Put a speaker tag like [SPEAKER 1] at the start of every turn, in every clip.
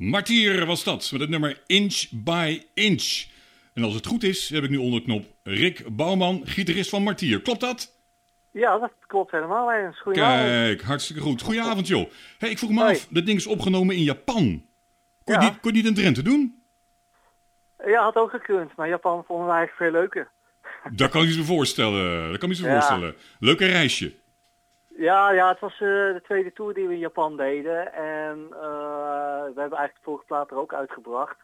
[SPEAKER 1] Martier was dat, met het nummer Inch by Inch. En als het goed is, heb ik nu onder de knop Rick Bouwman, gitarist van Martier. Klopt dat?
[SPEAKER 2] Ja, dat klopt helemaal eens. Goedenavond.
[SPEAKER 1] Kijk, hartstikke goed. Goedenavond, joh. Hey, ik vroeg me
[SPEAKER 2] Hoi.
[SPEAKER 1] af, dat ding is opgenomen in Japan. Kon, je niet, kon je niet in Drenthe doen?
[SPEAKER 2] Ja, had ook gekund, maar Japan vonden we eigenlijk veel leuker.
[SPEAKER 1] Dat kan je me voorstellen. Dat kan je me
[SPEAKER 2] Ja.
[SPEAKER 1] voorstellen. Leuke reisje.
[SPEAKER 2] Ja, ja, het was eh, de tweede tour die we in Japan deden. En eh, we hebben eigenlijk de vorige plaat er ook uitgebracht.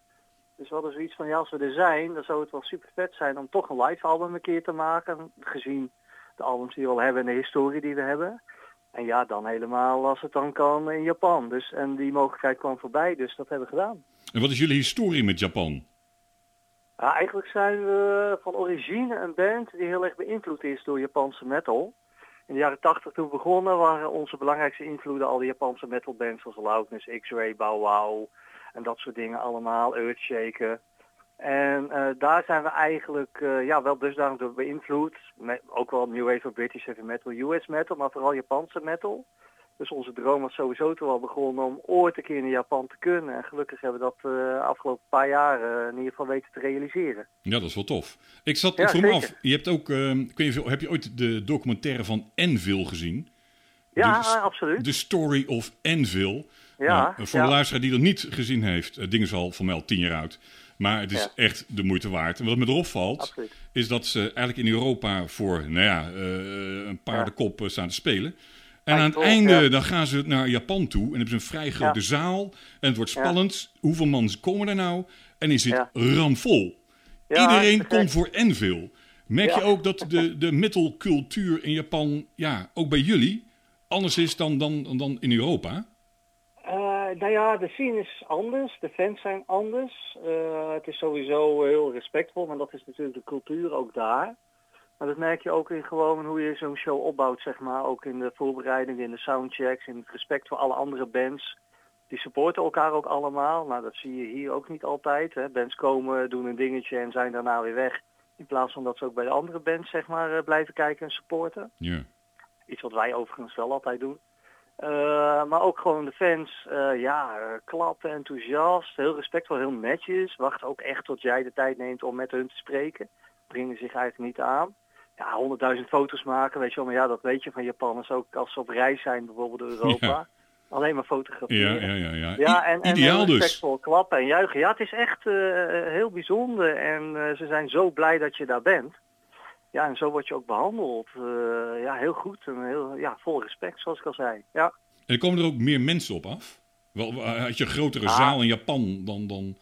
[SPEAKER 2] Dus we hadden zoiets van, ja, als we er zijn, dan zou het wel super vet zijn om toch een live album een keer te maken. Gezien de albums die we al hebben en de historie die we hebben. En ja, dan helemaal als het dan kan in Japan. Dus, en die mogelijkheid kwam voorbij, dus dat hebben we gedaan.
[SPEAKER 1] En wat is jullie historie met Japan?
[SPEAKER 2] Ja, eigenlijk zijn we van origine een band die heel erg beïnvloed is door Japanse metal. In de jaren 80 toen begonnen waren onze belangrijkste invloeden al die Japanse metalbands zoals Loudness, X-Ray, Bow Wow en dat soort dingen allemaal, Earthshaker. En eh, daar zijn we eigenlijk eh, ja, wel dusdanig door beïnvloed. Met, ook wel New Wave of British Heavy Metal, US Metal, maar vooral Japanse metal. Dus onze droom was sowieso toen al begonnen om ooit een keer in Japan te kunnen. En gelukkig hebben we dat de afgelopen paar jaar eh, in ieder geval weten te realiseren.
[SPEAKER 1] Ja, dat is wel tof. Ik zat,
[SPEAKER 2] Ja,
[SPEAKER 1] vroeg me af, je hebt ook, ik weet niet of- heb je ooit de documentaire van Enville gezien?
[SPEAKER 2] Ja,
[SPEAKER 1] De-
[SPEAKER 2] absoluut.
[SPEAKER 1] The Story of Enville.
[SPEAKER 2] Ja,
[SPEAKER 1] Nou, voor
[SPEAKER 2] ja.
[SPEAKER 1] de luisteraar die dat niet gezien heeft, het ding is al voor mij al tien jaar oud. Maar het is
[SPEAKER 2] Ja.
[SPEAKER 1] echt de moeite waard. En wat me erop valt,
[SPEAKER 2] Absoluut.
[SPEAKER 1] is dat ze eigenlijk in Europa voor, nou ja, eh, een paardenkop eh, staan te spelen. En aan het einde, dan gaan ze naar Japan toe. En hebben ze een vrij grote zaal. En het wordt spannend. Hoeveel man komen er nou? En is het ramvol. Iedereen komt voor Enville. Merk je ook dat de, de metalcultuur in Japan, ja, ook bij jullie, anders is dan, dan, dan in Europa?
[SPEAKER 2] Eh, nou ja, de scene is anders, de fans zijn anders. Eh, het is sowieso heel respectvol, maar dat is natuurlijk de cultuur ook daar. Maar dat merk je ook in gewoon hoe je zo'n show opbouwt, zeg maar. Ook in de voorbereidingen, in de soundchecks, in het respect voor alle andere bands. Die supporten elkaar ook allemaal. Nou, dat zie je hier ook niet altijd. Hè. Bands komen, doen een dingetje en zijn daarna weer weg. In plaats van dat ze ook bij de andere bands, zeg maar, eh, blijven kijken en supporten.
[SPEAKER 1] Ja.
[SPEAKER 2] Iets wat wij overigens wel altijd doen. Eh, maar ook gewoon de fans, eh, ja, klappen, enthousiast, heel respectvol, heel netjes. Wacht ook echt tot jij de tijd neemt om met hun te spreken. Brengen zich eigenlijk niet aan. Ja, honderdduizend foto's maken, weet je wel. Maar ja, dat weet je van Japanners ook als ze op reis zijn, bijvoorbeeld door Europa.
[SPEAKER 1] Ja.
[SPEAKER 2] Alleen maar
[SPEAKER 1] Ja,
[SPEAKER 2] fotograferen.
[SPEAKER 1] ja, ja. ja.
[SPEAKER 2] Ja,
[SPEAKER 1] I-
[SPEAKER 2] en, en
[SPEAKER 1] Ideaal
[SPEAKER 2] heel
[SPEAKER 1] dus.
[SPEAKER 2] respectvol klappen en juichen. Ja, het is echt eh, heel bijzonder en eh, ze zijn zo blij dat je daar bent. Ja, en zo word je ook behandeld. Eh, ja, heel goed en heel, ja, vol respect, zoals ik al zei. Ja,
[SPEAKER 1] En er komen er ook meer mensen op af? Wel, eh, had je een grotere
[SPEAKER 2] Ah.
[SPEAKER 1] zaal in Japan dan, dan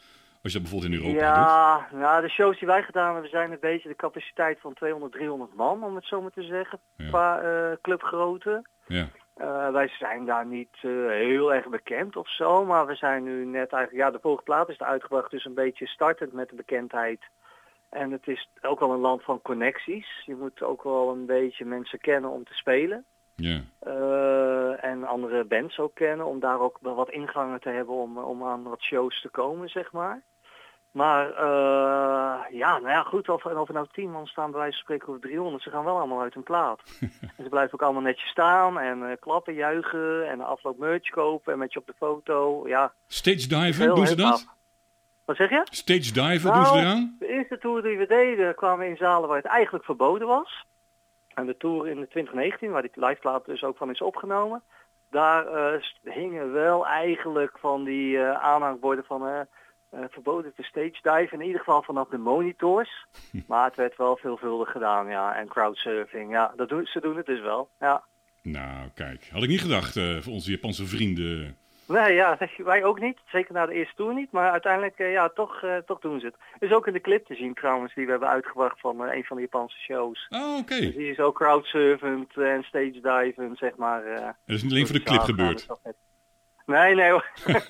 [SPEAKER 1] als je dat bijvoorbeeld in Europa doet?
[SPEAKER 2] ja nou, de shows die wij gedaan hebben zijn een beetje de capaciteit van 200, 300 man, om het zo maar te zeggen,
[SPEAKER 1] Ja.
[SPEAKER 2] qua eh, clubgrootte.
[SPEAKER 1] Ja.
[SPEAKER 2] Eh, wij zijn daar niet eh, heel erg bekend of zo, maar we zijn nu net eigenlijk, ja, de vorige plaat is er uitgebracht, dus een beetje startend met de bekendheid. En het is ook wel een land van connecties. Je moet ook wel een beetje mensen kennen om te spelen.
[SPEAKER 1] ja.
[SPEAKER 2] En andere bands ook kennen, om daar ook wel wat ingangen te hebben om, om aan wat shows te komen, zeg maar. Maar eh, ja, nou ja, goed, of, of er nou tien man staan, bij wijze van spreken over 300, ze gaan wel allemaal uit hun plaat. en ze blijven ook allemaal netjes staan en eh, klappen, juichen en afloop merch kopen en met je op de foto. Ja,
[SPEAKER 1] Stage
[SPEAKER 2] heel,
[SPEAKER 1] doen ze dat?
[SPEAKER 2] Wat zeg je?
[SPEAKER 1] Stage diven, doen ze
[SPEAKER 2] Nou,
[SPEAKER 1] eraan?
[SPEAKER 2] De eerste tour die we deden kwamen we in zalen waar het eigenlijk verboden was. En de tour in 2019, waar die liveplaat dus ook van is opgenomen, daar eh, hingen wel eigenlijk van die aanhangborden van verboden te stage dive, in ieder geval vanaf de monitors. Maar het werd wel veelvuldig gedaan, ja. En crowdsurfing, ja, dat doen, ze doen het dus wel, ja.
[SPEAKER 1] Nou, kijk. Had ik niet gedacht eh, voor onze Japanse vrienden.
[SPEAKER 2] Nee, ja, wij ook niet. Zeker na de eerste tour niet. Maar uiteindelijk, eh, ja, toch, eh, toch doen ze het. Is ook in de clip te zien trouwens, die we hebben uitgebracht van eh, een van de Japanse shows.
[SPEAKER 1] Oh, oké.
[SPEAKER 2] Dus die is ook crowdsurfend en stage divend, zeg maar. eh,
[SPEAKER 1] Dat is niet alleen voor de clip gebeurd.
[SPEAKER 2] Nee, nee hoor.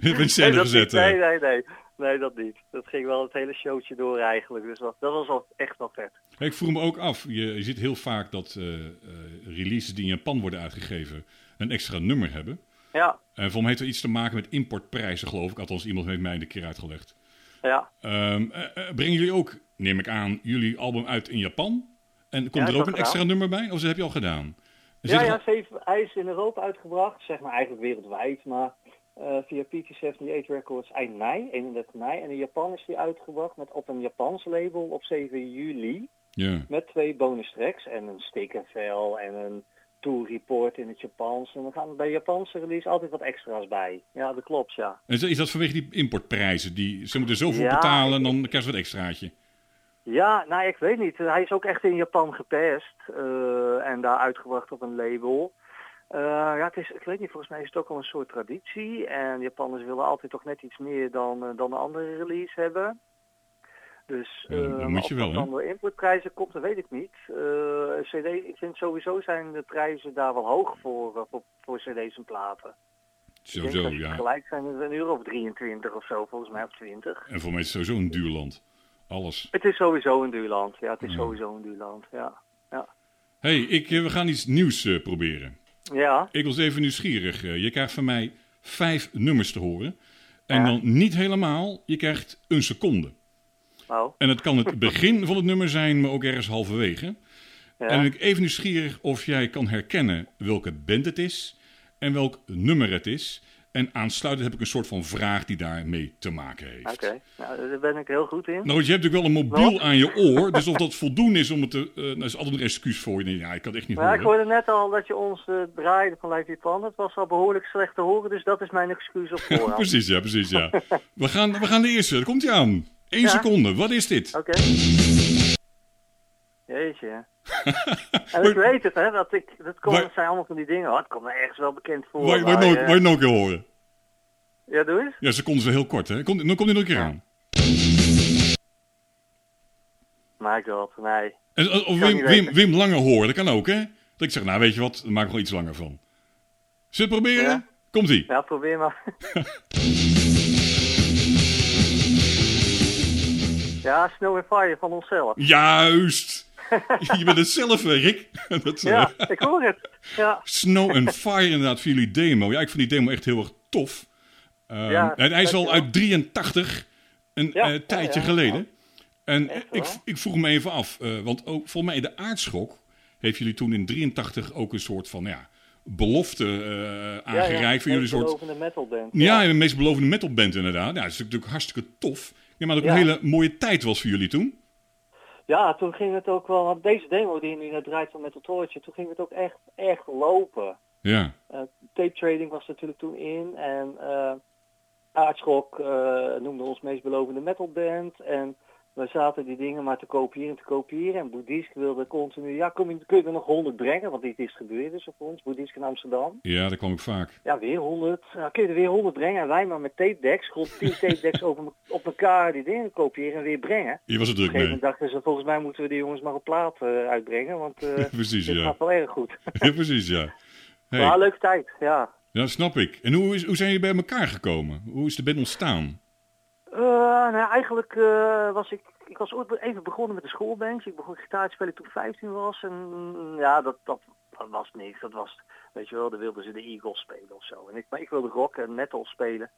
[SPEAKER 2] Nee,
[SPEAKER 1] gezet.
[SPEAKER 2] niet. nee,
[SPEAKER 1] eh.
[SPEAKER 2] nee, nee. Nee, dat niet. Dat ging wel het hele showtje door eigenlijk. Dus dat, dat was wel echt wel vet.
[SPEAKER 1] Ik vroeg me ook af, je, je ziet heel vaak dat eh, eh, releases die in Japan worden uitgegeven een extra nummer hebben.
[SPEAKER 2] Ja,
[SPEAKER 1] En voor mij heeft er iets te maken met importprijzen, geloof ik. Althans, iemand heeft mij een keer uitgelegd.
[SPEAKER 2] ja.
[SPEAKER 1] Ehm, eh, brengen jullie ook, neem ik aan, jullie album uit in Japan? En komt
[SPEAKER 2] Ja,
[SPEAKER 1] er ook een extra nummer bij? Of dat heb je al gedaan?
[SPEAKER 2] Ja, ja,
[SPEAKER 1] al-
[SPEAKER 2] ze heeft, hij is in Europa uitgebracht, zeg maar eigenlijk wereldwijd, maar eh, via PT78 Records eind mei, 31 mei. En in Japan is die uitgebracht met op een Japans label op 7 juli.
[SPEAKER 1] Ja.
[SPEAKER 2] Met twee bonus tracks en een stickervel en een tour report in het Japans. En dan gaan bij Japanse release altijd wat extra's bij. Ja, dat klopt, ja.
[SPEAKER 1] En is- dat vanwege die importprijzen? Die, ze moeten zoveel
[SPEAKER 2] Ja,
[SPEAKER 1] betalen en dan krijgen ze wat extraatje.
[SPEAKER 2] Ja, nou ik weet niet. Hij is ook echt in Japan gepest eh, en daar uitgebracht op een label. Eh, ja, het is, ik weet niet, volgens mij is het ook al een soort traditie. En Japanners willen altijd toch net iets meer dan, eh, dan een andere release hebben. Dus eh,
[SPEAKER 1] moet je wel,
[SPEAKER 2] dan door importprijzen komt, dat weet ik niet. CD, ik vind sowieso zijn de prijzen daar wel hoog voor, voor, voor cd's en platen.
[SPEAKER 1] Sowieso, ja.
[SPEAKER 2] Gelijk zijn het een euro of 23 of zo, volgens mij, of 20.
[SPEAKER 1] En voor mij is het sowieso een duur land. Alles.
[SPEAKER 2] Het is sowieso een duur land. Ja, het is
[SPEAKER 1] Ja.
[SPEAKER 2] sowieso een duur land, ja.
[SPEAKER 1] hey, ik, eh, we gaan iets nieuws eh, proberen.
[SPEAKER 2] Ja,
[SPEAKER 1] Ik was even nieuwsgierig. Eh, je krijgt van mij vijf nummers te horen. En
[SPEAKER 2] Ja.
[SPEAKER 1] dan niet helemaal. Je krijgt een seconde.
[SPEAKER 2] nou,
[SPEAKER 1] En het kan het begin van het nummer zijn, maar ook ergens halverwege.
[SPEAKER 2] ja.
[SPEAKER 1] En ik even nieuwsgierig of jij kan herkennen welke band het is en welk nummer het is. En aansluitend heb ik een soort van vraag die daarmee te maken heeft.
[SPEAKER 2] Oké, nou, daar ben ik heel goed in.
[SPEAKER 1] Nou, je hebt natuurlijk wel een mobiel
[SPEAKER 2] Wat?
[SPEAKER 1] aan je oor, dus of dat voldoende is om het te... eh dat is altijd een excuus voor je. Nee, Ja, ik kan het echt niet
[SPEAKER 2] Maar ik hoorde net al dat je ons eh, draaide van Live Japan. Het was al behoorlijk slecht te horen, dus dat is mijn excuus op voorhand.
[SPEAKER 1] precies, ja, precies, ja. We gaan, we gaan de eerste, daar komt hij aan. Eén
[SPEAKER 2] Ja.
[SPEAKER 1] seconde, wat is dit?
[SPEAKER 2] Oké. Jeetje. en ik weet het, hè, dat ik, dat, dat zijn allemaal van die dingen. Oh, het komt me ergens wel bekend voor. Maar,
[SPEAKER 1] je nooit,
[SPEAKER 2] eh,
[SPEAKER 1] je nog een keer horen?
[SPEAKER 2] Ja, doe eens.
[SPEAKER 1] Ja, seconden is wel heel kort, hè. Komt, dan komt hij nog een keer
[SPEAKER 2] Ja.
[SPEAKER 1] aan.
[SPEAKER 2] My god, nee.
[SPEAKER 1] En, eh, of Wim, Lange horen, dat kan ook, hè? Dat ik zeg, nou weet je wat, daar maak ik wel iets langer van. Zullen we het proberen?
[SPEAKER 2] Ja.
[SPEAKER 1] Komt-ie.
[SPEAKER 2] Ja, probeer maar. ja, Snow and Fire van onszelf.
[SPEAKER 1] Juist! je bent het zelf, Rick. dat, eh,
[SPEAKER 2] Ja, ik hoor het. Ja,
[SPEAKER 1] Snow and Fire inderdaad voor jullie demo. Ja, ik vind die demo echt heel erg tof. Ehm,
[SPEAKER 2] Ja,
[SPEAKER 1] en hij is al uit 83, een
[SPEAKER 2] Ja,
[SPEAKER 1] eh, tijdje
[SPEAKER 2] ja,
[SPEAKER 1] geleden. En
[SPEAKER 2] Echt
[SPEAKER 1] ik, ik vroeg me even af, eh, want ook volgens mij de aardschok heeft jullie toen in 83 ook een soort van ja, belofte eh, aangereikt voor jullie soort.
[SPEAKER 2] Belovende metalband.
[SPEAKER 1] Ja, de meest belovende metalband inderdaad. Ja, dat is natuurlijk hartstikke tof. Ja, maar dat ook een hele mooie tijd was voor jullie toen.
[SPEAKER 2] Ja, toen ging het ook wel, want deze demo die je nu net draait van Metal Torture, toen ging het ook echt, echt lopen.
[SPEAKER 1] Ja,
[SPEAKER 2] Eh, tape trading was natuurlijk toen in en eh Aardschok eh, noemde ons meest belovende metalband en we zaten die dingen maar te kopiëren en te kopiëren en Boeddhisk wilde continu, ja kom je, kun je er nog 100 brengen, want dit is gebeurd dus op ons, Boeddhisk in Amsterdam.
[SPEAKER 1] ja, daar kwam ik vaak.
[SPEAKER 2] Ja, weer 100. Ja, kun je er weer 100 brengen en wij maar met tape decks, gewoon 10 tape decks over, op elkaar die dingen kopiëren en weer brengen.
[SPEAKER 1] Hier was het druk mee.
[SPEAKER 2] dachten ze, volgens mij moeten we die jongens maar op plaat eh, uitbrengen, want eh
[SPEAKER 1] Precies,
[SPEAKER 2] dit
[SPEAKER 1] ja.
[SPEAKER 2] gaat wel erg goed.
[SPEAKER 1] ja. Precies, ja. Hey.
[SPEAKER 2] Maar leuke tijd, ja.
[SPEAKER 1] Ja, dat snap ik. En hoe, is, hoe zijn jullie bij elkaar gekomen? Hoe is de band ontstaan?
[SPEAKER 2] Eh, nou, eigenlijk eh, was ik, ik was ooit even begonnen met de schoolband. Ik begon gitaar te spelen toen ik 15 was. En mm, ja, dat, dat, dat was niks. Dat was, weet je wel, dan wilden ze de Eagles spelen of zo. En ik, maar ik wilde rock en metal spelen.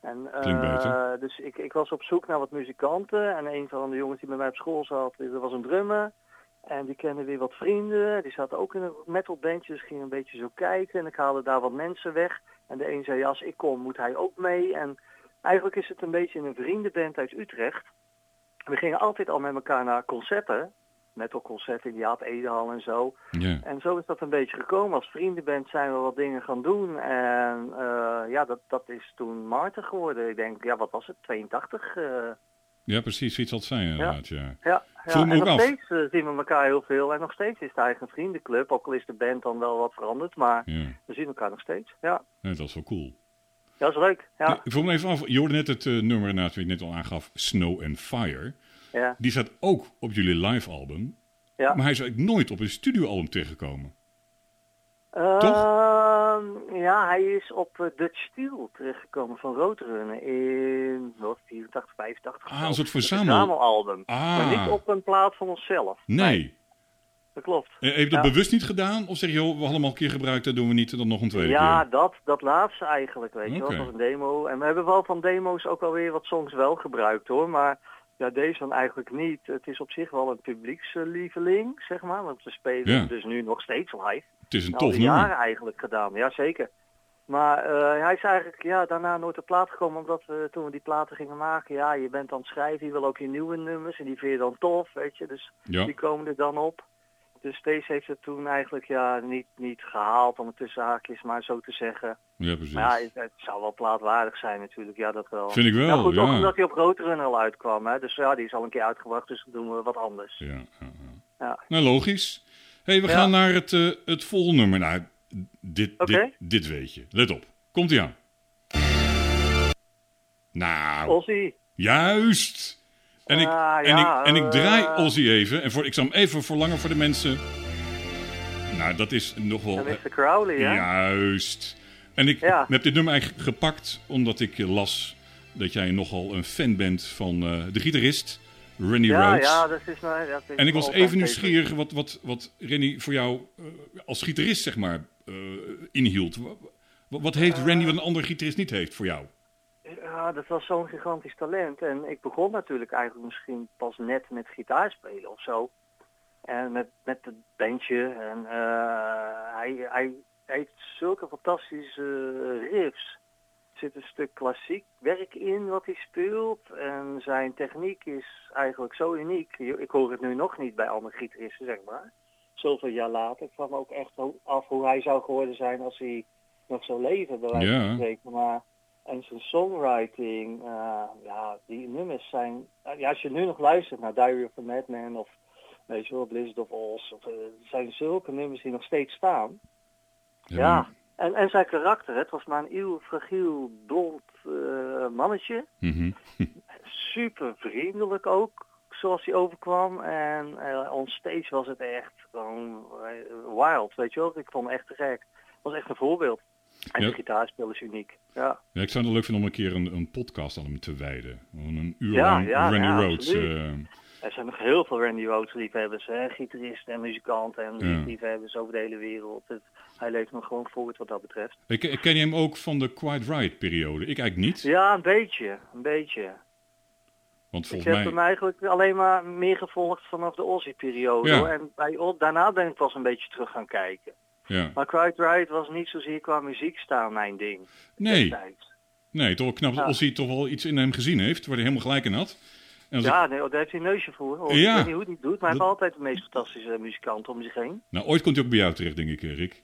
[SPEAKER 2] En, eh,
[SPEAKER 1] beter.
[SPEAKER 2] Dus ik, ik was op zoek naar wat muzikanten. En een van de jongens die bij mij op school zat, dat was een drummer. En die kende weer wat vrienden. Die zaten ook in een metalbandje, dus ging een beetje zo kijken. En ik haalde daar wat mensen weg. En de een zei, ja, als ik kom, moet hij ook mee. En eigenlijk is het een beetje een vriendenband uit Utrecht. We gingen altijd al met elkaar naar concerten. Metalconcerten in die Jaap Edehal en zo.
[SPEAKER 1] Ja.
[SPEAKER 2] En zo is dat een beetje gekomen. Als vriendenband zijn we wat dingen gaan doen. En eh, ja, dat, dat is toen Maarten geworden. Ik denk, ja, wat was het? 82? eh,
[SPEAKER 1] ja, precies. Iets het zijn inderdaad, ja.
[SPEAKER 2] ja, ja. en nog
[SPEAKER 1] af.
[SPEAKER 2] steeds eh, zien we elkaar heel veel. En nog steeds is het eigenlijk een vriendenclub. Ook al is de band dan wel wat veranderd. Maar
[SPEAKER 1] Ja,
[SPEAKER 2] we zien elkaar nog steeds. Ja,
[SPEAKER 1] ja dat is wel cool.
[SPEAKER 2] Dat is leuk. Ja,
[SPEAKER 1] Ik vroeg me even af, je hoorde net het eh, nummer inderdaad, wie ik net al aangaf, Snow and Fire.
[SPEAKER 2] ja,
[SPEAKER 1] Die staat ook op jullie live album,
[SPEAKER 2] ja.
[SPEAKER 1] maar hij is eigenlijk nooit op een studioalbum terechtgekomen.
[SPEAKER 2] Ehm, ja, hij is op eh, Dutch Steel terechtgekomen van Roadrunner in wat, 84, 85.
[SPEAKER 1] Ah, een soort
[SPEAKER 2] Een
[SPEAKER 1] verzamel...
[SPEAKER 2] verzamelalbum.
[SPEAKER 1] Ah.
[SPEAKER 2] Maar niet op een plaat van onszelf.
[SPEAKER 1] Nee.
[SPEAKER 2] Dat klopt.
[SPEAKER 1] Eh, Heb je dat
[SPEAKER 2] Ja.
[SPEAKER 1] bewust niet gedaan? Of zeg je, joh, we hadden hem al een keer gebruikt, dat doen we niet, dan nog een tweede
[SPEAKER 2] Ja,
[SPEAKER 1] keer?
[SPEAKER 2] dat, dat laatste eigenlijk, weet je wel. Dat was een demo. En we hebben wel van demo's ook alweer wat songs wel gebruikt hoor. Maar ja, deze dan eigenlijk niet. Het is op zich wel een publiekslieveling, zeg maar. Want we spelen
[SPEAKER 1] Ja.
[SPEAKER 2] dus nu nog steeds live.
[SPEAKER 1] Het is een
[SPEAKER 2] Nou,
[SPEAKER 1] tof nummer.
[SPEAKER 2] jaren eigenlijk gedaan. Ja, zeker. Maar eh, hij is eigenlijk ja, daarna nooit op plaat gekomen, omdat we toen we die platen gingen maken, ja, je bent aan het schrijven, je wil ook je nieuwe nummers en die vind je dan tof, weet je. Dus
[SPEAKER 1] Ja.
[SPEAKER 2] die komen er dan op. Dus deze heeft het toen eigenlijk ja, niet, niet gehaald, om het tussen haakjes maar zo te zeggen.
[SPEAKER 1] Ja, precies.
[SPEAKER 2] Maar ja, het, het zou wel plaatwaardig zijn natuurlijk, ja dat wel.
[SPEAKER 1] Vind ik wel,
[SPEAKER 2] ja, goed, ook omdat hij op grotere al uitkwam, hè. Dus ja, die is al een keer uitgebracht, dus doen we wat anders.
[SPEAKER 1] Ja, ja, ja. Nou, logisch. hey, we gaan naar het, eh, het volgende nummer. Nou, dit, dit, dit weet je. Let op. Komt ie aan. Nou, juist. En ik,
[SPEAKER 2] Ah,
[SPEAKER 1] en,
[SPEAKER 2] ja,
[SPEAKER 1] ik, en ik draai
[SPEAKER 2] eh.
[SPEAKER 1] Ozzy even. En voor, ik zal hem even verlangen voor de mensen. Nou, dat is nog wel...
[SPEAKER 2] en Mr. Crowley, hè?
[SPEAKER 1] Juist. En ik
[SPEAKER 2] Ja.
[SPEAKER 1] heb dit nummer eigenlijk gepakt omdat ik eh, las dat jij nogal een fan bent van eh, de gitarist Randy
[SPEAKER 2] ja,
[SPEAKER 1] Rhoads.
[SPEAKER 2] ja, dat is nou... Dat is
[SPEAKER 1] En ik was even nieuwsgierig wat, wat, wat Randy voor jou eh, als gitarist, zeg maar, eh, inhield. Wa- wa- Wat heeft Randy wat een andere gitarist niet heeft voor jou?
[SPEAKER 2] Ja, dat was zo'n gigantisch talent. En ik begon natuurlijk eigenlijk misschien pas net met gitaar spelen of zo. En met, met het bandje. En eh, hij, hij, heeft zulke fantastische riffs. Er zit een stuk klassiek werk in wat hij speelt. En zijn techniek is eigenlijk zo uniek. Ik hoor het nu nog niet bij andere gitaristen, zeg maar. Zoveel jaar later. Ik kwam ook echt af hoe hij zou geworden zijn als hij nog zou leven, bij wijze
[SPEAKER 1] Ja.
[SPEAKER 2] van spreken. Maar en zijn songwriting, eh, ja, die nummers zijn... eh, ja, als je nu nog luistert naar Diary of a Madman of weet je wel, Blizzard of Oz, of, eh, zijn zulke nummers die nog steeds staan. Ja, en, en zijn karakter, het was maar een eeuw fragiel, blond mannetje.
[SPEAKER 1] Mhm.
[SPEAKER 2] Super vriendelijk ook, zoals hij overkwam. En eh on stage was het echt gewoon wild, weet je wel. Ik vond hem echt te gek. Het was echt een voorbeeld. En
[SPEAKER 1] Ja.
[SPEAKER 2] gitaarspel is uniek. Ja.
[SPEAKER 1] Ja, ik zou het leuk vinden om een keer een, een podcast aan hem te wijden. Een uur
[SPEAKER 2] Ja,
[SPEAKER 1] lang
[SPEAKER 2] ja,
[SPEAKER 1] Randy
[SPEAKER 2] absoluut.
[SPEAKER 1] eh,
[SPEAKER 2] Er zijn nog heel veel Randy Rhoads liefhebbers, hè? gitaristen en muzikanten en liefhebbers over de hele wereld. Het, hij leeft nog gewoon voort wat dat betreft.
[SPEAKER 1] ik, ik ken je hem ook van de Quite Right periode. Ik eigenlijk niet.
[SPEAKER 2] Ja, een beetje, een beetje.
[SPEAKER 1] Want
[SPEAKER 2] Ik
[SPEAKER 1] volgens
[SPEAKER 2] heb
[SPEAKER 1] mij...
[SPEAKER 2] hem eigenlijk alleen maar meer gevolgd vanaf de Ozzy-periode.
[SPEAKER 1] Ja.
[SPEAKER 2] hoor. En bij, daarna ben ik pas een beetje terug gaan kijken.
[SPEAKER 1] Ja.
[SPEAKER 2] Maar Quite Right was niet zozeer qua muziek staan mijn ding.
[SPEAKER 1] Nee, nee, toch wel knap dat
[SPEAKER 2] Ja.
[SPEAKER 1] Ozzy toch wel iets in hem gezien heeft, waar hij helemaal gelijk in had. En als ik-
[SPEAKER 2] Ja, nee, daar heeft hij een neusje voor. hoor.
[SPEAKER 1] Ja.
[SPEAKER 2] Ik weet niet hoe hij het doet, maar hij
[SPEAKER 1] Dat-
[SPEAKER 2] heeft altijd de meest fantastische muzikanten om zich heen.
[SPEAKER 1] nou, ooit komt hij ook bij jou terecht, denk ik, eh, Rick.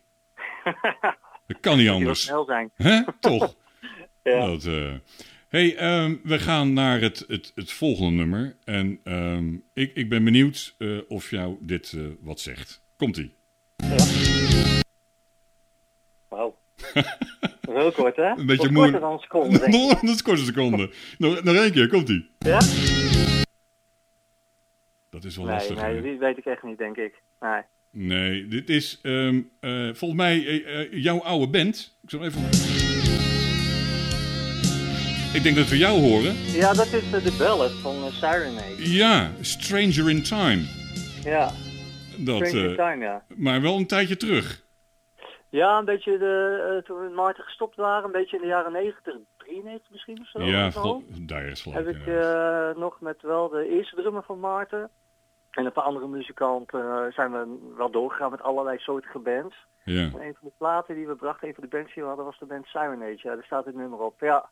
[SPEAKER 1] Dat kan niet anders.
[SPEAKER 2] snel zijn.
[SPEAKER 1] Hè? Toch?
[SPEAKER 2] Ja.
[SPEAKER 1] Dat, eh. hey, ehm, we gaan naar het, het, het volgende nummer. En ehm, ik, ik ben benieuwd eh, of jou dit eh, wat zegt. Komt-ie.
[SPEAKER 2] Wauw. Heel kort, hè?
[SPEAKER 1] Een beetje moe-
[SPEAKER 2] korter dan een seconde.
[SPEAKER 1] Nog dat is korte seconde. Nog, nog één keer, komt-ie.
[SPEAKER 2] Ja?
[SPEAKER 1] Dat is wel
[SPEAKER 2] Nee,
[SPEAKER 1] lastig.
[SPEAKER 2] nee, die weet ik echt niet, denk ik. Nee.
[SPEAKER 1] Nee, dit is ehm, eh, volgens mij eh, eh, jouw oude band. Ik zal even... Ik denk dat we jou horen.
[SPEAKER 2] Ja, dat is de ballad van Serenade.
[SPEAKER 1] Ja, Stranger in Time.
[SPEAKER 2] Ja,
[SPEAKER 1] Dat,
[SPEAKER 2] Stranger
[SPEAKER 1] eh,
[SPEAKER 2] Time, ja.
[SPEAKER 1] maar wel een tijdje terug.
[SPEAKER 2] Ja, een beetje de, eh, toen we in Maarten gestopt waren, een beetje in de jaren 90, 93 misschien of zo.
[SPEAKER 1] ja, daar is.
[SPEAKER 2] Heb ik eh, nog met wel de eerste drummer van Maarten en een paar andere muzikanten eh, zijn we wel doorgegaan met allerlei soorten bands.
[SPEAKER 1] ja.
[SPEAKER 2] En een van de platen die we brachten, een van de bands die we hadden, was de band Serenade. Ja, daar staat het nummer op. Ja,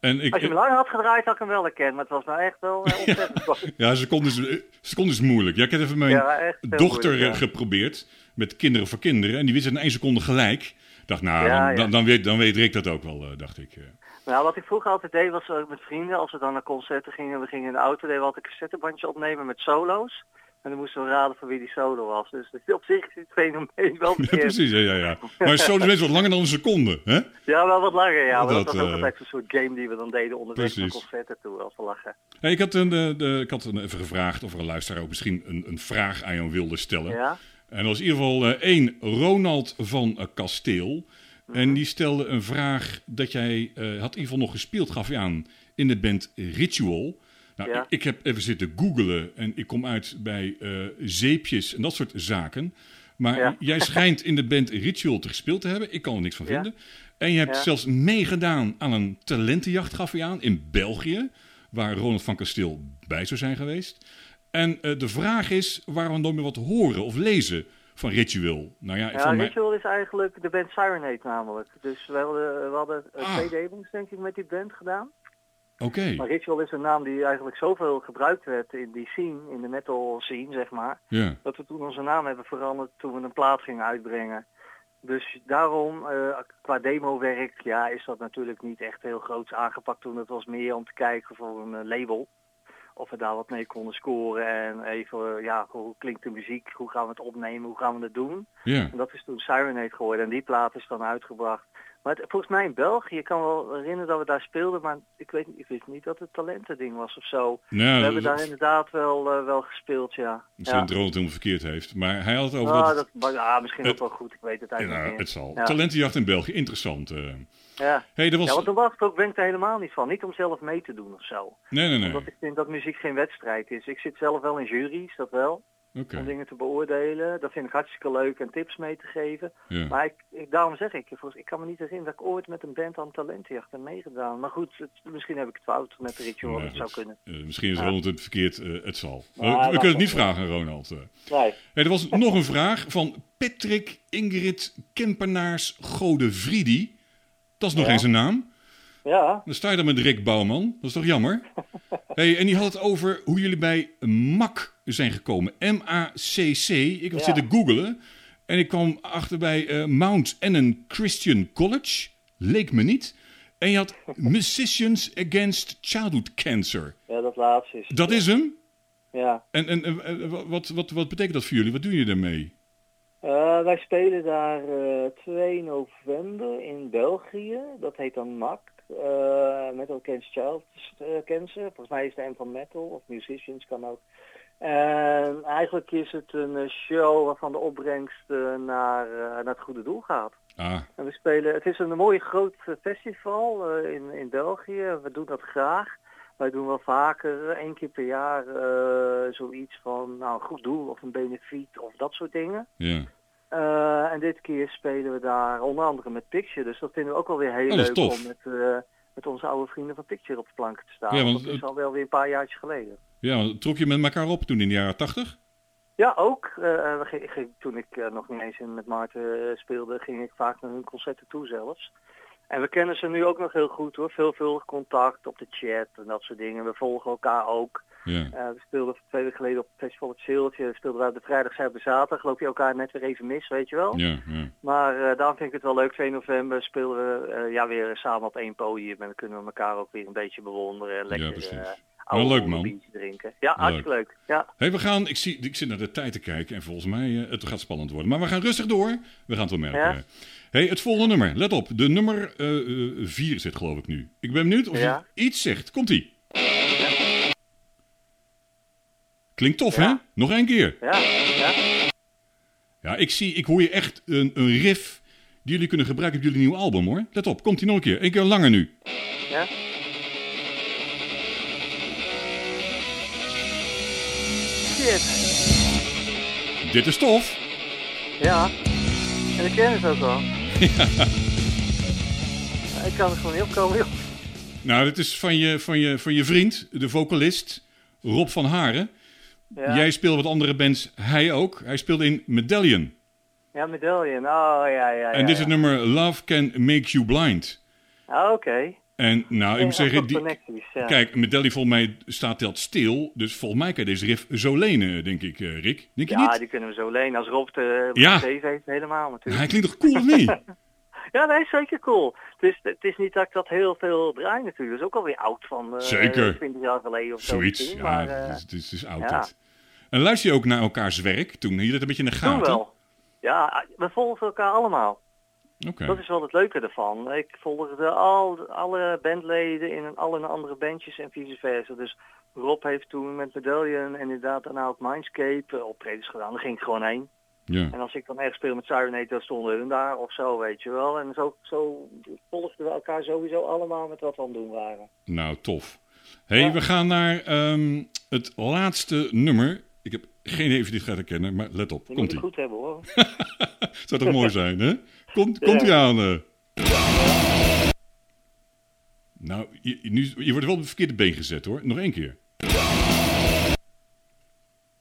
[SPEAKER 1] En ik,
[SPEAKER 2] als je hem langer had gedraaid, had ik hem wel herkend, maar het was nou echt wel eh, ontzettend
[SPEAKER 1] ja, is, eh, seconde is moeilijk. Ja, ik heb even mijn
[SPEAKER 2] Ja,
[SPEAKER 1] dochter
[SPEAKER 2] moeilijk, ja.
[SPEAKER 1] geprobeerd met kinderen voor kinderen. En die wist het in één seconde gelijk. Dacht, nou,
[SPEAKER 2] Ja,
[SPEAKER 1] dan. Dan, dan, weet, dan weet Rick dat ook wel, eh, dacht ik. eh.
[SPEAKER 2] Nou, wat ik vroeger altijd deed was ook met vrienden, als we dan naar concerten gingen, we gingen in de auto, deden we altijd een cassettebandje opnemen met solo's. En dan moesten we raden van wie die solo was. Dus op zich is het fenomeen wel
[SPEAKER 1] Ja, precies, ja, ja, ja. Maar zo is wat langer dan een seconde, hè?
[SPEAKER 2] Ja, wel wat langer, ja. Maar dat,
[SPEAKER 1] Dat,
[SPEAKER 2] was ook
[SPEAKER 1] eh,
[SPEAKER 2] altijd een soort game die we dan deden onderweg naar concerten toe, als we lachen.
[SPEAKER 1] Ik had, een, de, ik had een, even gevraagd of er een luisteraar ook misschien een, een vraag aan jou wilde stellen.
[SPEAKER 2] Ja?
[SPEAKER 1] En dat was in ieder geval eh, één, Ronald van eh, Kasteel.
[SPEAKER 2] Mhm.
[SPEAKER 1] En die stelde een vraag dat jij eh, had in ieder geval nog gespeeld, gaf je aan, in de band Ritual. Nou,
[SPEAKER 2] Ja.
[SPEAKER 1] ik, ik heb even zitten googelen en ik kom uit bij zeepjes en dat soort zaken. Maar
[SPEAKER 2] Ja.
[SPEAKER 1] jij schijnt in de band Ritual te gespeeld te hebben. Ik kan er niks van
[SPEAKER 2] Ja.
[SPEAKER 1] vinden. En je hebt
[SPEAKER 2] Ja.
[SPEAKER 1] zelfs meegedaan aan een talentenjacht, gaf je aan, in België. Waar Ronald van Kasteel bij zou zijn geweest. En eh, de vraag is waar we nooit meer wat horen of lezen van Ritual. Nou ja,
[SPEAKER 2] Ja,
[SPEAKER 1] van mij...
[SPEAKER 2] Ritual is eigenlijk de band Sirenade namelijk. Dus we hadden, we hadden eh,
[SPEAKER 1] Ah.
[SPEAKER 2] twee demos denk ik met die band gedaan.
[SPEAKER 1] Oké,
[SPEAKER 2] Maar Ritual is een naam die eigenlijk zoveel gebruikt werd in die scene, in de metal scene zeg maar.
[SPEAKER 1] ja.
[SPEAKER 2] Dat we toen onze naam hebben veranderd toen we een plaat gingen uitbrengen. Dus daarom, eh, qua demowerk, ja, is dat natuurlijk niet echt heel groots aangepakt toen. Het was meer om te kijken voor een eh, label. Of we daar wat mee konden scoren en even, eh, ja, hoe klinkt de muziek, hoe gaan we het opnemen, hoe gaan we het doen.
[SPEAKER 1] Ja,
[SPEAKER 2] En dat is toen Sirenade geworden en die plaat is dan uitgebracht. Maar het- volgens mij in België, je kan wel herinneren dat we daar speelden, maar ik weet niet, ik wist niet dat het talentending was of zo.
[SPEAKER 1] nou,
[SPEAKER 2] we hebben
[SPEAKER 1] dat,
[SPEAKER 2] daar inderdaad wel, eh, wel gespeeld, ja.
[SPEAKER 1] misschien dat Ronald helemaal verkeerd heeft. Maar hij had het over
[SPEAKER 2] Ah,
[SPEAKER 1] dat...
[SPEAKER 2] dat, maar, ja, misschien ook wel goed, ik weet het
[SPEAKER 1] Ja,
[SPEAKER 2] eigenlijk
[SPEAKER 1] nou,
[SPEAKER 2] niet
[SPEAKER 1] het zal.
[SPEAKER 2] Ja.
[SPEAKER 1] Talentenjacht in België, interessant. eh.
[SPEAKER 2] Ja.
[SPEAKER 1] hey, was...
[SPEAKER 2] ja, want ik ook, ben ik er helemaal niet van. Niet om zelf mee te doen of zo.
[SPEAKER 1] Nee, nee, nee.
[SPEAKER 2] Omdat ik vind dat muziek geen wedstrijd is. Ik zit zelf wel in juries, dat wel. Om dingen te beoordelen. Dat vind ik hartstikke leuk en tips mee te geven.
[SPEAKER 1] ja.
[SPEAKER 2] Maar ik, ik, daarom zeg ik, volgens- ik kan me niet herinneren dat ik ooit met een band aan talentenjacht heb meegedaan. Maar goed, het- misschien heb ik het fout met de ritual,
[SPEAKER 1] Nou,
[SPEAKER 2] dat zou kunnen.
[SPEAKER 1] Eh, misschien is
[SPEAKER 2] Ja.
[SPEAKER 1] Ronald het verkeerd, eh, het zal.
[SPEAKER 2] Ja,
[SPEAKER 1] we we kunnen het niet vragen Ronald. eh.
[SPEAKER 2] Nee.
[SPEAKER 1] Hey, er was nog een vraag van Patrick Ingrid Kempenaars Godefriedi. Dat is nog eens een naam.
[SPEAKER 2] Ja,
[SPEAKER 1] Dan sta je dan met Rick Bouwman. Dat is toch jammer? hey, en die had het over hoe jullie bij MAC zijn gekomen. M-A-C-C. Ik was
[SPEAKER 2] Ja.
[SPEAKER 1] zitten googelen. En ik kwam achter bij eh, Mount Annan Christian College. Leek me niet. En je had Musicians Against Childhood Cancer.
[SPEAKER 2] ja, dat laatste is.
[SPEAKER 1] Dat is hem.
[SPEAKER 2] Ja.
[SPEAKER 1] En, en, en, wat, wat, wat betekent dat voor jullie? Wat doen jullie daarmee?
[SPEAKER 2] Eh, wij spelen daar eh 2 november in België. Dat heet dan MAC. eh Metal Against Child Cancer. Volgens mij is het een van Metal of Musicians kan ook. En eigenlijk is het een eh, show waarvan de opbrengst eh, naar, eh, naar het goede doel gaat.
[SPEAKER 1] Ah,
[SPEAKER 2] En we spelen, het is een mooi groot festival in, in België. We doen dat graag. Wij doen wel vaker, één keer per jaar, zoiets van nou, een goed doel of een benefiet of dat soort dingen.
[SPEAKER 1] ja.
[SPEAKER 2] En dit keer spelen we daar onder andere met Picture. Dus dat vinden we ook wel weer heel
[SPEAKER 1] Oh,
[SPEAKER 2] leuk om met, met onze oude vrienden van Picture op de planken te staan.
[SPEAKER 1] Ja, want
[SPEAKER 2] dat is al wel weer een paar jaartjes geleden.
[SPEAKER 1] Ja, trok je met elkaar op toen in de jaren tachtig?
[SPEAKER 2] Ja, ook. Eh, ging- ging- toen ik eh, nog niet eens in- met Maarten eh, speelde, ging ik vaak naar hun concerten toe zelfs. En we kennen ze nu ook nog heel goed hoor. Veelvuldig contact op de chat en dat soort dingen. We volgen elkaar ook.
[SPEAKER 1] Ja.
[SPEAKER 2] Eh, we speelden twee weken geleden op het festival het Zeeltje. Speelden we op de vrijdag, zij op de zaterdag. Loop je elkaar net weer even mis, weet je wel.
[SPEAKER 1] Ja, ja.
[SPEAKER 2] Maar eh, daarom vind ik het wel leuk. 2 november spelen we eh, ja, weer samen op één podium. En dan kunnen we elkaar ook weer een beetje bewonderen. En lekker eh
[SPEAKER 1] Nou, leuk,
[SPEAKER 2] oude
[SPEAKER 1] man.
[SPEAKER 2] biertje drinken. Ja, hartstikke leuk. Ja.
[SPEAKER 1] Hey, we gaan, ik, zie, ik zit naar de tijd te kijken en volgens mij, eh, het gaat spannend worden. Maar we gaan rustig door. We gaan het wel merken.
[SPEAKER 2] Ja.
[SPEAKER 1] Hey, het volgende nummer. Let op. De nummer 4 zit geloof ik nu. Ik ben benieuwd of
[SPEAKER 2] Ja.
[SPEAKER 1] je iets zegt. Komt-ie. Klinkt tof,
[SPEAKER 2] Ja.
[SPEAKER 1] hè? Nog één keer.
[SPEAKER 2] Ja, ja.
[SPEAKER 1] Ja, ik zie, ik hoor je echt een, een riff die jullie kunnen gebruiken op jullie nieuwe album, hoor. Let op, komt-ie nog een keer. Eén keer langer nu.
[SPEAKER 2] ja. Shit.
[SPEAKER 1] Dit is tof.
[SPEAKER 2] Ja. En ik ken het ook wel. Ja, Ik kan er gewoon niet opkomen, joh.
[SPEAKER 1] Nou, dit is van je, van je, van je vriend, de vocalist, Rob van Haren.
[SPEAKER 2] Ja,
[SPEAKER 1] Jij speelt wat andere bands, hij ook. Hij speelde in Medallion.
[SPEAKER 2] ja Medallion. Oh, ja, ja, ja.
[SPEAKER 1] en dit is het nummer Love Can Make You Blind.
[SPEAKER 2] Ah, Oké.
[SPEAKER 1] En nou, ik moet zeggen, die, kijk, Medallion volgens mij staat dat stil. Dus volgens mij kan je deze riff zo lenen, denk ik, eh, Rick. Denk je
[SPEAKER 2] Ja,
[SPEAKER 1] niet?
[SPEAKER 2] die kunnen we zo lenen. Als Rob de
[SPEAKER 1] Ja.
[SPEAKER 2] Heeft, helemaal natuurlijk.
[SPEAKER 1] Hij klinkt toch cool of niet?
[SPEAKER 2] Ja, nee, zeker cool. Het is, het is niet dat ik dat heel veel draai natuurlijk. Dat is ook alweer oud van eh,
[SPEAKER 1] Zeker.
[SPEAKER 2] 20 jaar geleden of zo.
[SPEAKER 1] Zoiets. Ja,
[SPEAKER 2] maar eh,
[SPEAKER 1] het, is, het, is, is oud
[SPEAKER 2] ja.
[SPEAKER 1] En luister je ook naar elkaars werk toen? Hield je dat een beetje in de
[SPEAKER 2] toen
[SPEAKER 1] gaten?
[SPEAKER 2] wel. Ja, we volgen elkaar allemaal.
[SPEAKER 1] Oké.
[SPEAKER 2] Dat is wel het leuke ervan. Ik volgde al, alle bandleden in alle andere bandjes en vice versa. Dus Rob heeft toen met Medallion en inderdaad daarna ook Mindscape eh, optredens gedaan. Daar ging ik gewoon heen.
[SPEAKER 1] Ja.
[SPEAKER 2] En als ik dan ergens speel met Sirenate, dan stonden hun daar of zo, weet je wel. En zo, zo volgden we elkaar sowieso allemaal met wat we aan het doen waren.
[SPEAKER 1] Nou, tof. hey,
[SPEAKER 2] Ja.
[SPEAKER 1] we gaan naar ehm, het laatste nummer. Ik heb geen idee of je dit gaat herkennen, maar let op.
[SPEAKER 2] Je moet
[SPEAKER 1] Komt
[SPEAKER 2] het goed hebben hoor.
[SPEAKER 1] Zou toch mooi zijn, hè? Komt, komt ie aan. eh. Nou, je, nu, je wordt wel op het verkeerde been gezet, hoor. Nog één keer.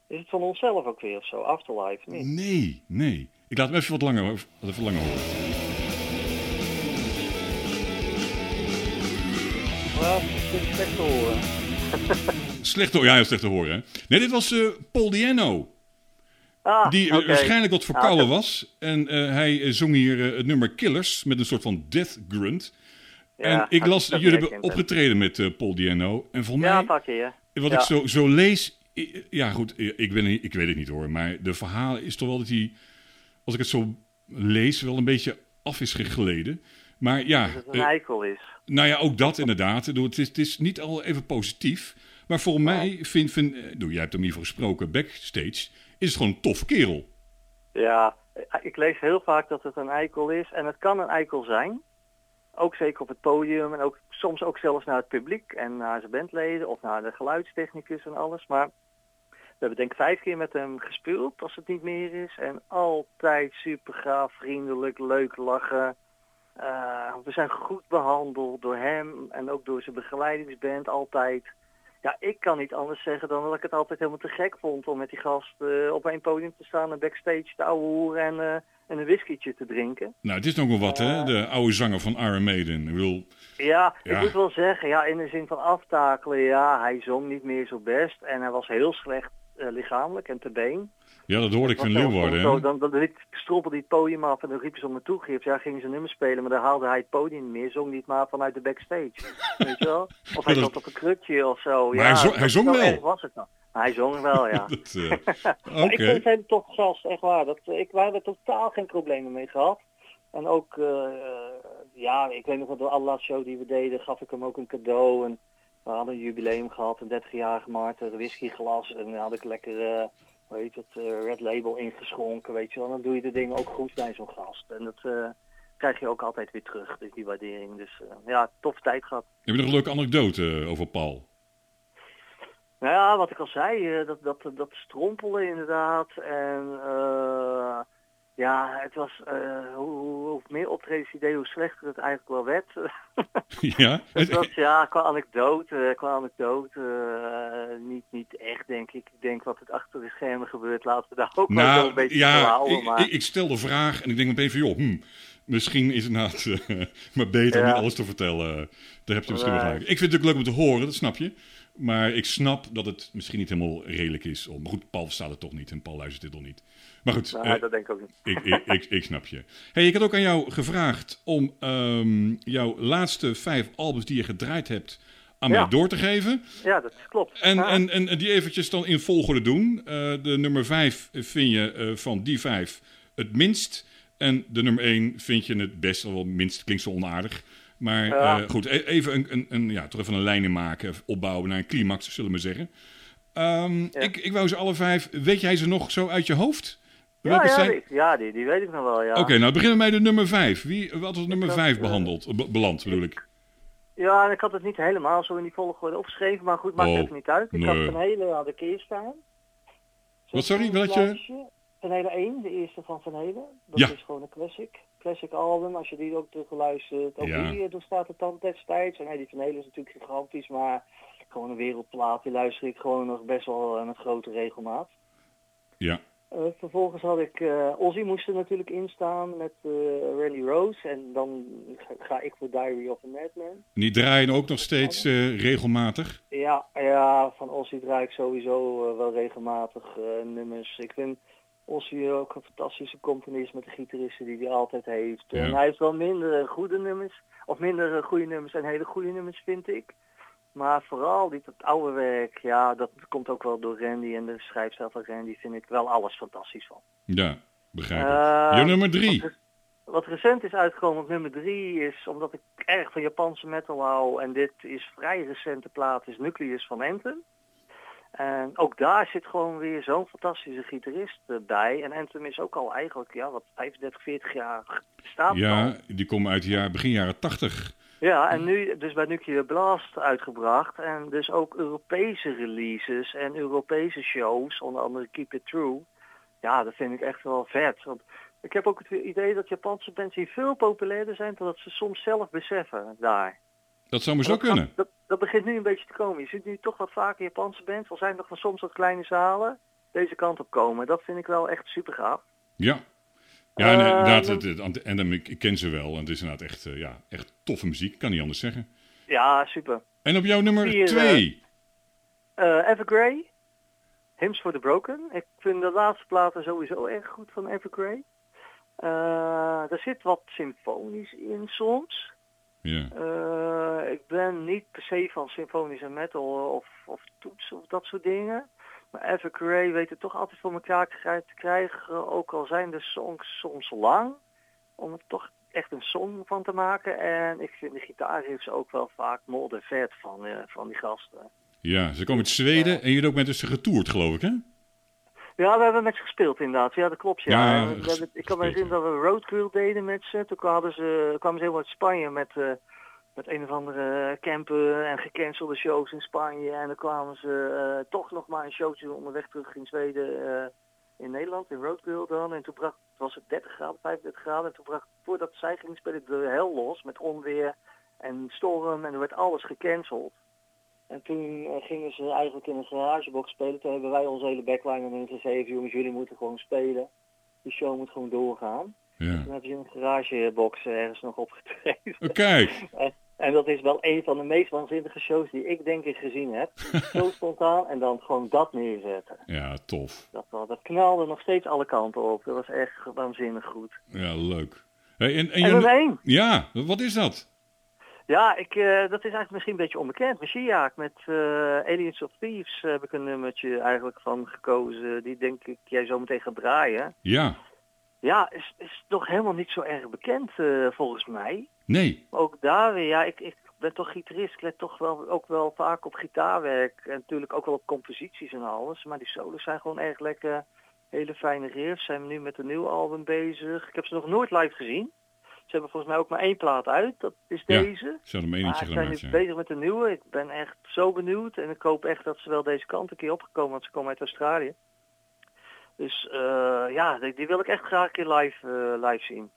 [SPEAKER 2] Is het van onszelf ook weer of zo? Afterlife? Niet?
[SPEAKER 1] Nee, nee. Ik laat hem even wat langer, wat even langer horen.
[SPEAKER 2] Ja, dat is slecht te horen.
[SPEAKER 1] Slecht te horen, ja, heel slecht te horen. Hè? Nee, dit was eh, Paul Diano.
[SPEAKER 2] Ah,
[SPEAKER 1] Die eh, waarschijnlijk wat verkouden
[SPEAKER 2] Ja, dat-
[SPEAKER 1] was. En eh, hij zong hier het nummer Killers met een soort van death grunt.
[SPEAKER 2] Ja,
[SPEAKER 1] en ik las, jullie hebben opgetreden met Paul Diano. En
[SPEAKER 2] Ja,
[SPEAKER 1] mij,
[SPEAKER 2] een paar keer.
[SPEAKER 1] wat
[SPEAKER 2] ja.
[SPEAKER 1] ik zo, zo lees... Ja, goed, ik, ben, ik weet het niet hoor. Maar de verhaal is toch wel dat hij, als ik het zo lees, wel een beetje af is gegleden. Maar ja,
[SPEAKER 2] Dat het een eikel is.
[SPEAKER 1] nou ja, ook dat inderdaad. Het is, het is niet al even positief. Maar voor mij, vind, vind, eh, bedoel, jij hebt hem hiervoor gesproken, backstage, is het gewoon een tof kerel.
[SPEAKER 2] Ja, ik lees heel vaak dat het een eikel is. En het kan een eikel zijn. Ook zeker op het podium. En ook, soms ook zelfs naar het publiek. En naar zijn bandleden. Of naar de geluidstechnicus en alles. Maar we hebben denk ik vijf keer met hem gespeeld. Als het niet meer is. En altijd super gaaf, vriendelijk, leuk lachen. Eh, we zijn goed behandeld door hem. En ook door zijn begeleidingsband altijd. Ja, ik kan niet anders zeggen dan dat ik het altijd helemaal te gek vond om met die gast eh, op een podium te staan en backstage te ouwe hoeren en, eh, en een whiskietje te drinken.
[SPEAKER 1] Nou, het is nog wel wat, hè? De oude zanger van Iron Maiden. Ik bedoel,
[SPEAKER 2] Ja,
[SPEAKER 1] Ja.
[SPEAKER 2] ik moet wel zeggen, ja, in de zin van aftakelen, ja, hij zong niet meer zo best en hij was heel slecht eh, lichamelijk en te been.
[SPEAKER 1] Ja, dat hoorde ik van Leeuwarden. hè?
[SPEAKER 2] Dan, dan liep- strompelde hij het podium af en dan riep ze om me toe, Gips. Ja, gingen ze nummer spelen, maar dan haalde hij het podium niet meer, zong niet maar vanuit de backstage. Weet je wel? Of hij
[SPEAKER 1] dat-
[SPEAKER 2] zat op een krukje of zo.
[SPEAKER 1] Maar
[SPEAKER 2] ja,
[SPEAKER 1] hij zong- hij wel.
[SPEAKER 2] was het dan. Maar hij zong wel, ja.
[SPEAKER 1] Dat, eh.
[SPEAKER 2] Ik vind hem toch gast, echt waar. Dat, ik, wij hebben totaal geen problemen mee gehad. En ook, eh, ja, ik weet nog wel, de allerlaatste show die we deden, gaf ik hem ook een cadeau. En we hadden een jubileum gehad, een 30-jarige Maarten, een whiskyglas. En dan had ik lekker, eh heet het, eh, Red Label ingeschonken, weet je wel. Dan doe je de dingen ook goed bij zo'n gast. En dat eh, krijg je ook altijd weer terug, dus die waardering. Dus eh, ja, toffe tijd gehad.
[SPEAKER 1] Heb je nog een leuke anekdote over Paul?
[SPEAKER 2] Nou ja, wat ik al zei, dat, dat, dat strompelen inderdaad. En eh, ja, het was, eh, hoe, hoe, meer optredens idee, hoe slechter het eigenlijk wel werd.
[SPEAKER 1] ja?
[SPEAKER 2] het was, ja, qua anekdote, qua anekdote, eh, niet, niet echt denk ik. Ik denk wat het achter de schermen gebeurt, laten we daar ook wel
[SPEAKER 1] Nou,
[SPEAKER 2] een beetje
[SPEAKER 1] ja,
[SPEAKER 2] houden.
[SPEAKER 1] ik,
[SPEAKER 2] Maar
[SPEAKER 1] ik, ik stel de vraag en ik denk meteen van, joh, hm, misschien is het inderdaad eh, maar beter om
[SPEAKER 2] Ja.
[SPEAKER 1] niet alles te vertellen. Daar heb je misschien wel gelijk. Ik vind het ook leuk om te horen, dat snap je. Maar ik snap dat het misschien niet helemaal redelijk is. Om, maar goed, Paul staat het toch niet en Paul luistert dit nog niet. Maar goed,
[SPEAKER 2] nou,
[SPEAKER 1] eh,
[SPEAKER 2] dat denk ik ook niet.
[SPEAKER 1] ik, ik, ik, ik snap je. Hey, ik had ook aan jou gevraagd om ehm, jouw laatste vijf albums die je gedraaid hebt aan
[SPEAKER 2] Ja.
[SPEAKER 1] mij door te geven.
[SPEAKER 2] Ja, dat klopt.
[SPEAKER 1] En, en, en die eventjes dan in volgorde doen. Eh, de nummer 5 vind je eh, van die vijf het minst. En de nummer 1 vind je het best. Wel minst klinkt zo onaardig. Maar
[SPEAKER 2] Ja.
[SPEAKER 1] eh, goed, e- even een, een, een, ja, toch even een lijn in maken. Opbouwen naar een climax, zullen we zeggen. Ehm, ik, ik wou ze alle vijf. Weet jij ze nog zo uit je hoofd?
[SPEAKER 2] ja, ja,
[SPEAKER 1] zijn?
[SPEAKER 2] die, ja die, die weet ik nog wel, ja.
[SPEAKER 1] Oké, nou beginnen we bij de nummer 5. Wie, wat was nummer
[SPEAKER 2] had,
[SPEAKER 1] 5
[SPEAKER 2] eh,
[SPEAKER 1] behandeld? Be- beland bedoel ik.
[SPEAKER 2] Ja, en ik had het niet helemaal zo in die volgorde opgeschreven, maar goed, maakt
[SPEAKER 1] Oh,
[SPEAKER 2] even niet uit. Ik
[SPEAKER 1] nee.
[SPEAKER 2] had Van Hele had ik eerst staan.
[SPEAKER 1] Wat, sorry,
[SPEAKER 2] lijstje. Van Hele 1, de eerste van Van Hele. Dat
[SPEAKER 1] Ja.
[SPEAKER 2] is gewoon een classic. Classic album, als je die ook terugluistert. Ook
[SPEAKER 1] Ja.
[SPEAKER 2] die, eh, daar staat het dan destijds. En nee, die Van is natuurlijk gigantisch, maar gewoon een wereldplaat. Die luister ik gewoon nog best wel aan een grote regelmaat.
[SPEAKER 1] Ja.
[SPEAKER 2] Eh, vervolgens had ik, eh Ozzy moest er natuurlijk in staan met eh Randy Rose. En dan ga, ga ik voor Diary of a Madman.
[SPEAKER 1] Die draaien ook nog steeds regelmatig.
[SPEAKER 2] Ja, ja, van Ozzy draai ik sowieso wel regelmatig nummers. Ik vind Ozzy ook een fantastische componist met de gitaristen die hij altijd heeft.
[SPEAKER 1] Ja.
[SPEAKER 2] En hij heeft wel minder goede nummers, of minder goede nummers en hele goede nummers vind ik. Maar vooral dit het oude werk, ja, dat komt ook wel door Randy en de schrijfstijl van Randy vind ik wel alles fantastisch van.
[SPEAKER 1] Ja, begrijp ik.
[SPEAKER 2] Eh,
[SPEAKER 1] Je nummer 3.
[SPEAKER 2] Wat, wat recent is uitgekomen op nummer 3 is, omdat ik erg van Japanse metal hou, en dit is vrij recente plaat, is Nucleus van Anthem. En ook daar zit gewoon weer zo'n fantastische gitarist eh, bij. En Anthem is ook al eigenlijk, ja, wat 35, 40 jaar staat
[SPEAKER 1] Ja, die komen uit de jaar, begin jaren 80.
[SPEAKER 2] ja, en nu dus bij Nuclear Blast uitgebracht. En dus ook Europese releases en Europese shows, onder andere Keep It True. Ja, dat vind ik echt wel vet. Want ik heb ook het idee dat Japanse bands hier veel populairder zijn dan dat ze soms zelf beseffen daar.
[SPEAKER 1] Dat zou maar zo
[SPEAKER 2] Dat,
[SPEAKER 1] kunnen.
[SPEAKER 2] dat, dat begint nu een beetje te komen. Je ziet nu toch wat vaker Japanse bands, al zijn nog van soms wat kleine zalen. deze kant op komen. Dat vind ik wel echt super gaaf.
[SPEAKER 1] Ja. Ja, en, inderdaad,
[SPEAKER 2] dan-
[SPEAKER 1] het, het- en dan, ik, ken ze wel. En het is inderdaad echt, eh, ja, echt toffe muziek. Kan niet anders zeggen.
[SPEAKER 2] Ja, super.
[SPEAKER 1] En op jouw nummer 2.
[SPEAKER 2] Eh Evergrey, Hymns for the Broken. Ik vind de laatste platen sowieso erg goed van Evergrey. Eh er zit wat symfonisch in soms.
[SPEAKER 1] Ja.
[SPEAKER 2] Eh, ik ben niet per se van symfonische metal of, of toetsen of dat soort dingen. Maar Evergrey weet het toch altijd voor elkaar te krijgen, ook al zijn de songs soms lang, om er toch echt een song van te maken. En ik vind de gitaarriffs ook wel vaak modern vet van, eh, van die gasten.
[SPEAKER 1] ja, ze komen uit Zweden en hebt ook met ze getoerd, geloof ik, hè?
[SPEAKER 2] Ja, we hebben met ze gespeeld inderdaad. Ja, dat klopt. Ja.
[SPEAKER 1] Ja,
[SPEAKER 2] we hebben, ik kan me herinneren dat we Roadkill deden met ze. Toen kwamen ze, kwamen ze helemaal uit Spanje met, eh, met een of andere campen en gecancelde shows in Spanje. En dan kwamen ze eh, toch nog maar een showtje onderweg terug in Zweden, eh, in Nederland, in Roadkill dan. En toen bracht, was het 30 graden, 35 graden. En toen bracht, voordat zij gingen spelen, de hel los met onweer en storm. En er werd alles gecanceld. En toen eh, gingen ze eigenlijk in een garagebox spelen. Toen hebben wij onze hele backline erin gegeven. Jongens, jullie moeten gewoon spelen. Die show moet gewoon doorgaan.
[SPEAKER 1] Ja.
[SPEAKER 2] Toen hebben ze in een garagebox ergens nog opgetreden.
[SPEAKER 1] Oh, kijk.
[SPEAKER 2] En, en dat is wel een van de meest waanzinnige shows die ik denk ik gezien heb. Zo spontaan en dan gewoon dat neerzetten.
[SPEAKER 1] Ja, tof.
[SPEAKER 2] Dat, dat knalde nog steeds alle kanten op. Dat was echt waanzinnig goed.
[SPEAKER 1] Ja, leuk. Hey, en, en
[SPEAKER 2] En.
[SPEAKER 1] Ja, wat is dat?
[SPEAKER 2] Ja, ik, eh, dat is eigenlijk misschien een beetje onbekend. Mashiach met eh, Aliens of Thieves heb ik een nummertje eigenlijk van gekozen. Die denk ik jij zo meteen gaat draaien.
[SPEAKER 1] Ja.
[SPEAKER 2] Ja, is, is toch helemaal niet zo erg bekend eh, volgens mij.
[SPEAKER 1] Nee.
[SPEAKER 2] Ook daar weer, ja, ik, ik ben toch gitarist. Ik let toch wel, ook wel vaak op gitaarwerk. En natuurlijk ook wel op composities en alles. Maar die solos zijn gewoon erg lekker. Hele fijne riffs. Zijn nu met een nieuw album bezig. Ik heb ze nog nooit live gezien. Ze hebben volgens mij ook maar één plaat uit. Dat is
[SPEAKER 1] Ja,
[SPEAKER 2] deze.
[SPEAKER 1] Ze hadden een
[SPEAKER 2] zijn nu bezig met een nieuwe. Ik ben echt zo benieuwd. En ik hoop echt dat ze wel deze kant een keer opgekomen. Want ze komen uit Australië. Dus eh, ja, die, die wil ik echt graag een keer live, eh, live zien.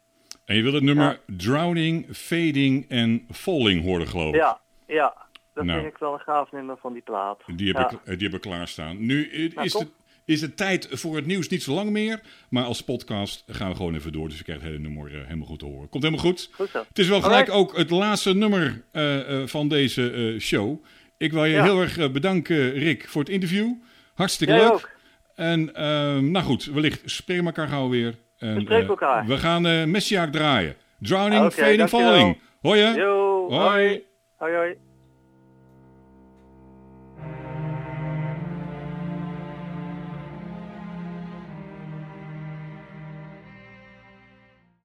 [SPEAKER 1] En je wil het nummer Drowning, Fading en Falling horen, geloof ik.
[SPEAKER 2] Ja, ja. Dat
[SPEAKER 1] Nou.
[SPEAKER 2] vind ik wel een gaaf nummer van die plaat.
[SPEAKER 1] Die heb,
[SPEAKER 2] ja.
[SPEAKER 1] ik, eh, die heb ik klaarstaan. Nu
[SPEAKER 2] Nou,
[SPEAKER 1] is, de, is de tijd voor het nieuws niet zo lang meer. Maar als podcast gaan we gewoon even door. Dus je krijgt het hele nummer eh, helemaal goed te horen. Komt helemaal goed.
[SPEAKER 2] Goed zo.
[SPEAKER 1] Het is wel gelijk
[SPEAKER 2] Alright.
[SPEAKER 1] ook het laatste nummer eh, eh, van deze show. Ik wil je
[SPEAKER 2] Ja.
[SPEAKER 1] heel erg bedanken, Rick, voor het interview. Hartstikke
[SPEAKER 2] Jij
[SPEAKER 1] leuk.
[SPEAKER 2] ook.
[SPEAKER 1] En ehm, nou goed, wellicht spreken we elkaar gauw weer. En,
[SPEAKER 2] We elkaar.
[SPEAKER 1] we gaan uh, Messiaak draaien. Drowning,
[SPEAKER 2] Oké,
[SPEAKER 1] Fading. Falling. Hoi hè?
[SPEAKER 2] Yo, hoi. Hoi, hoi.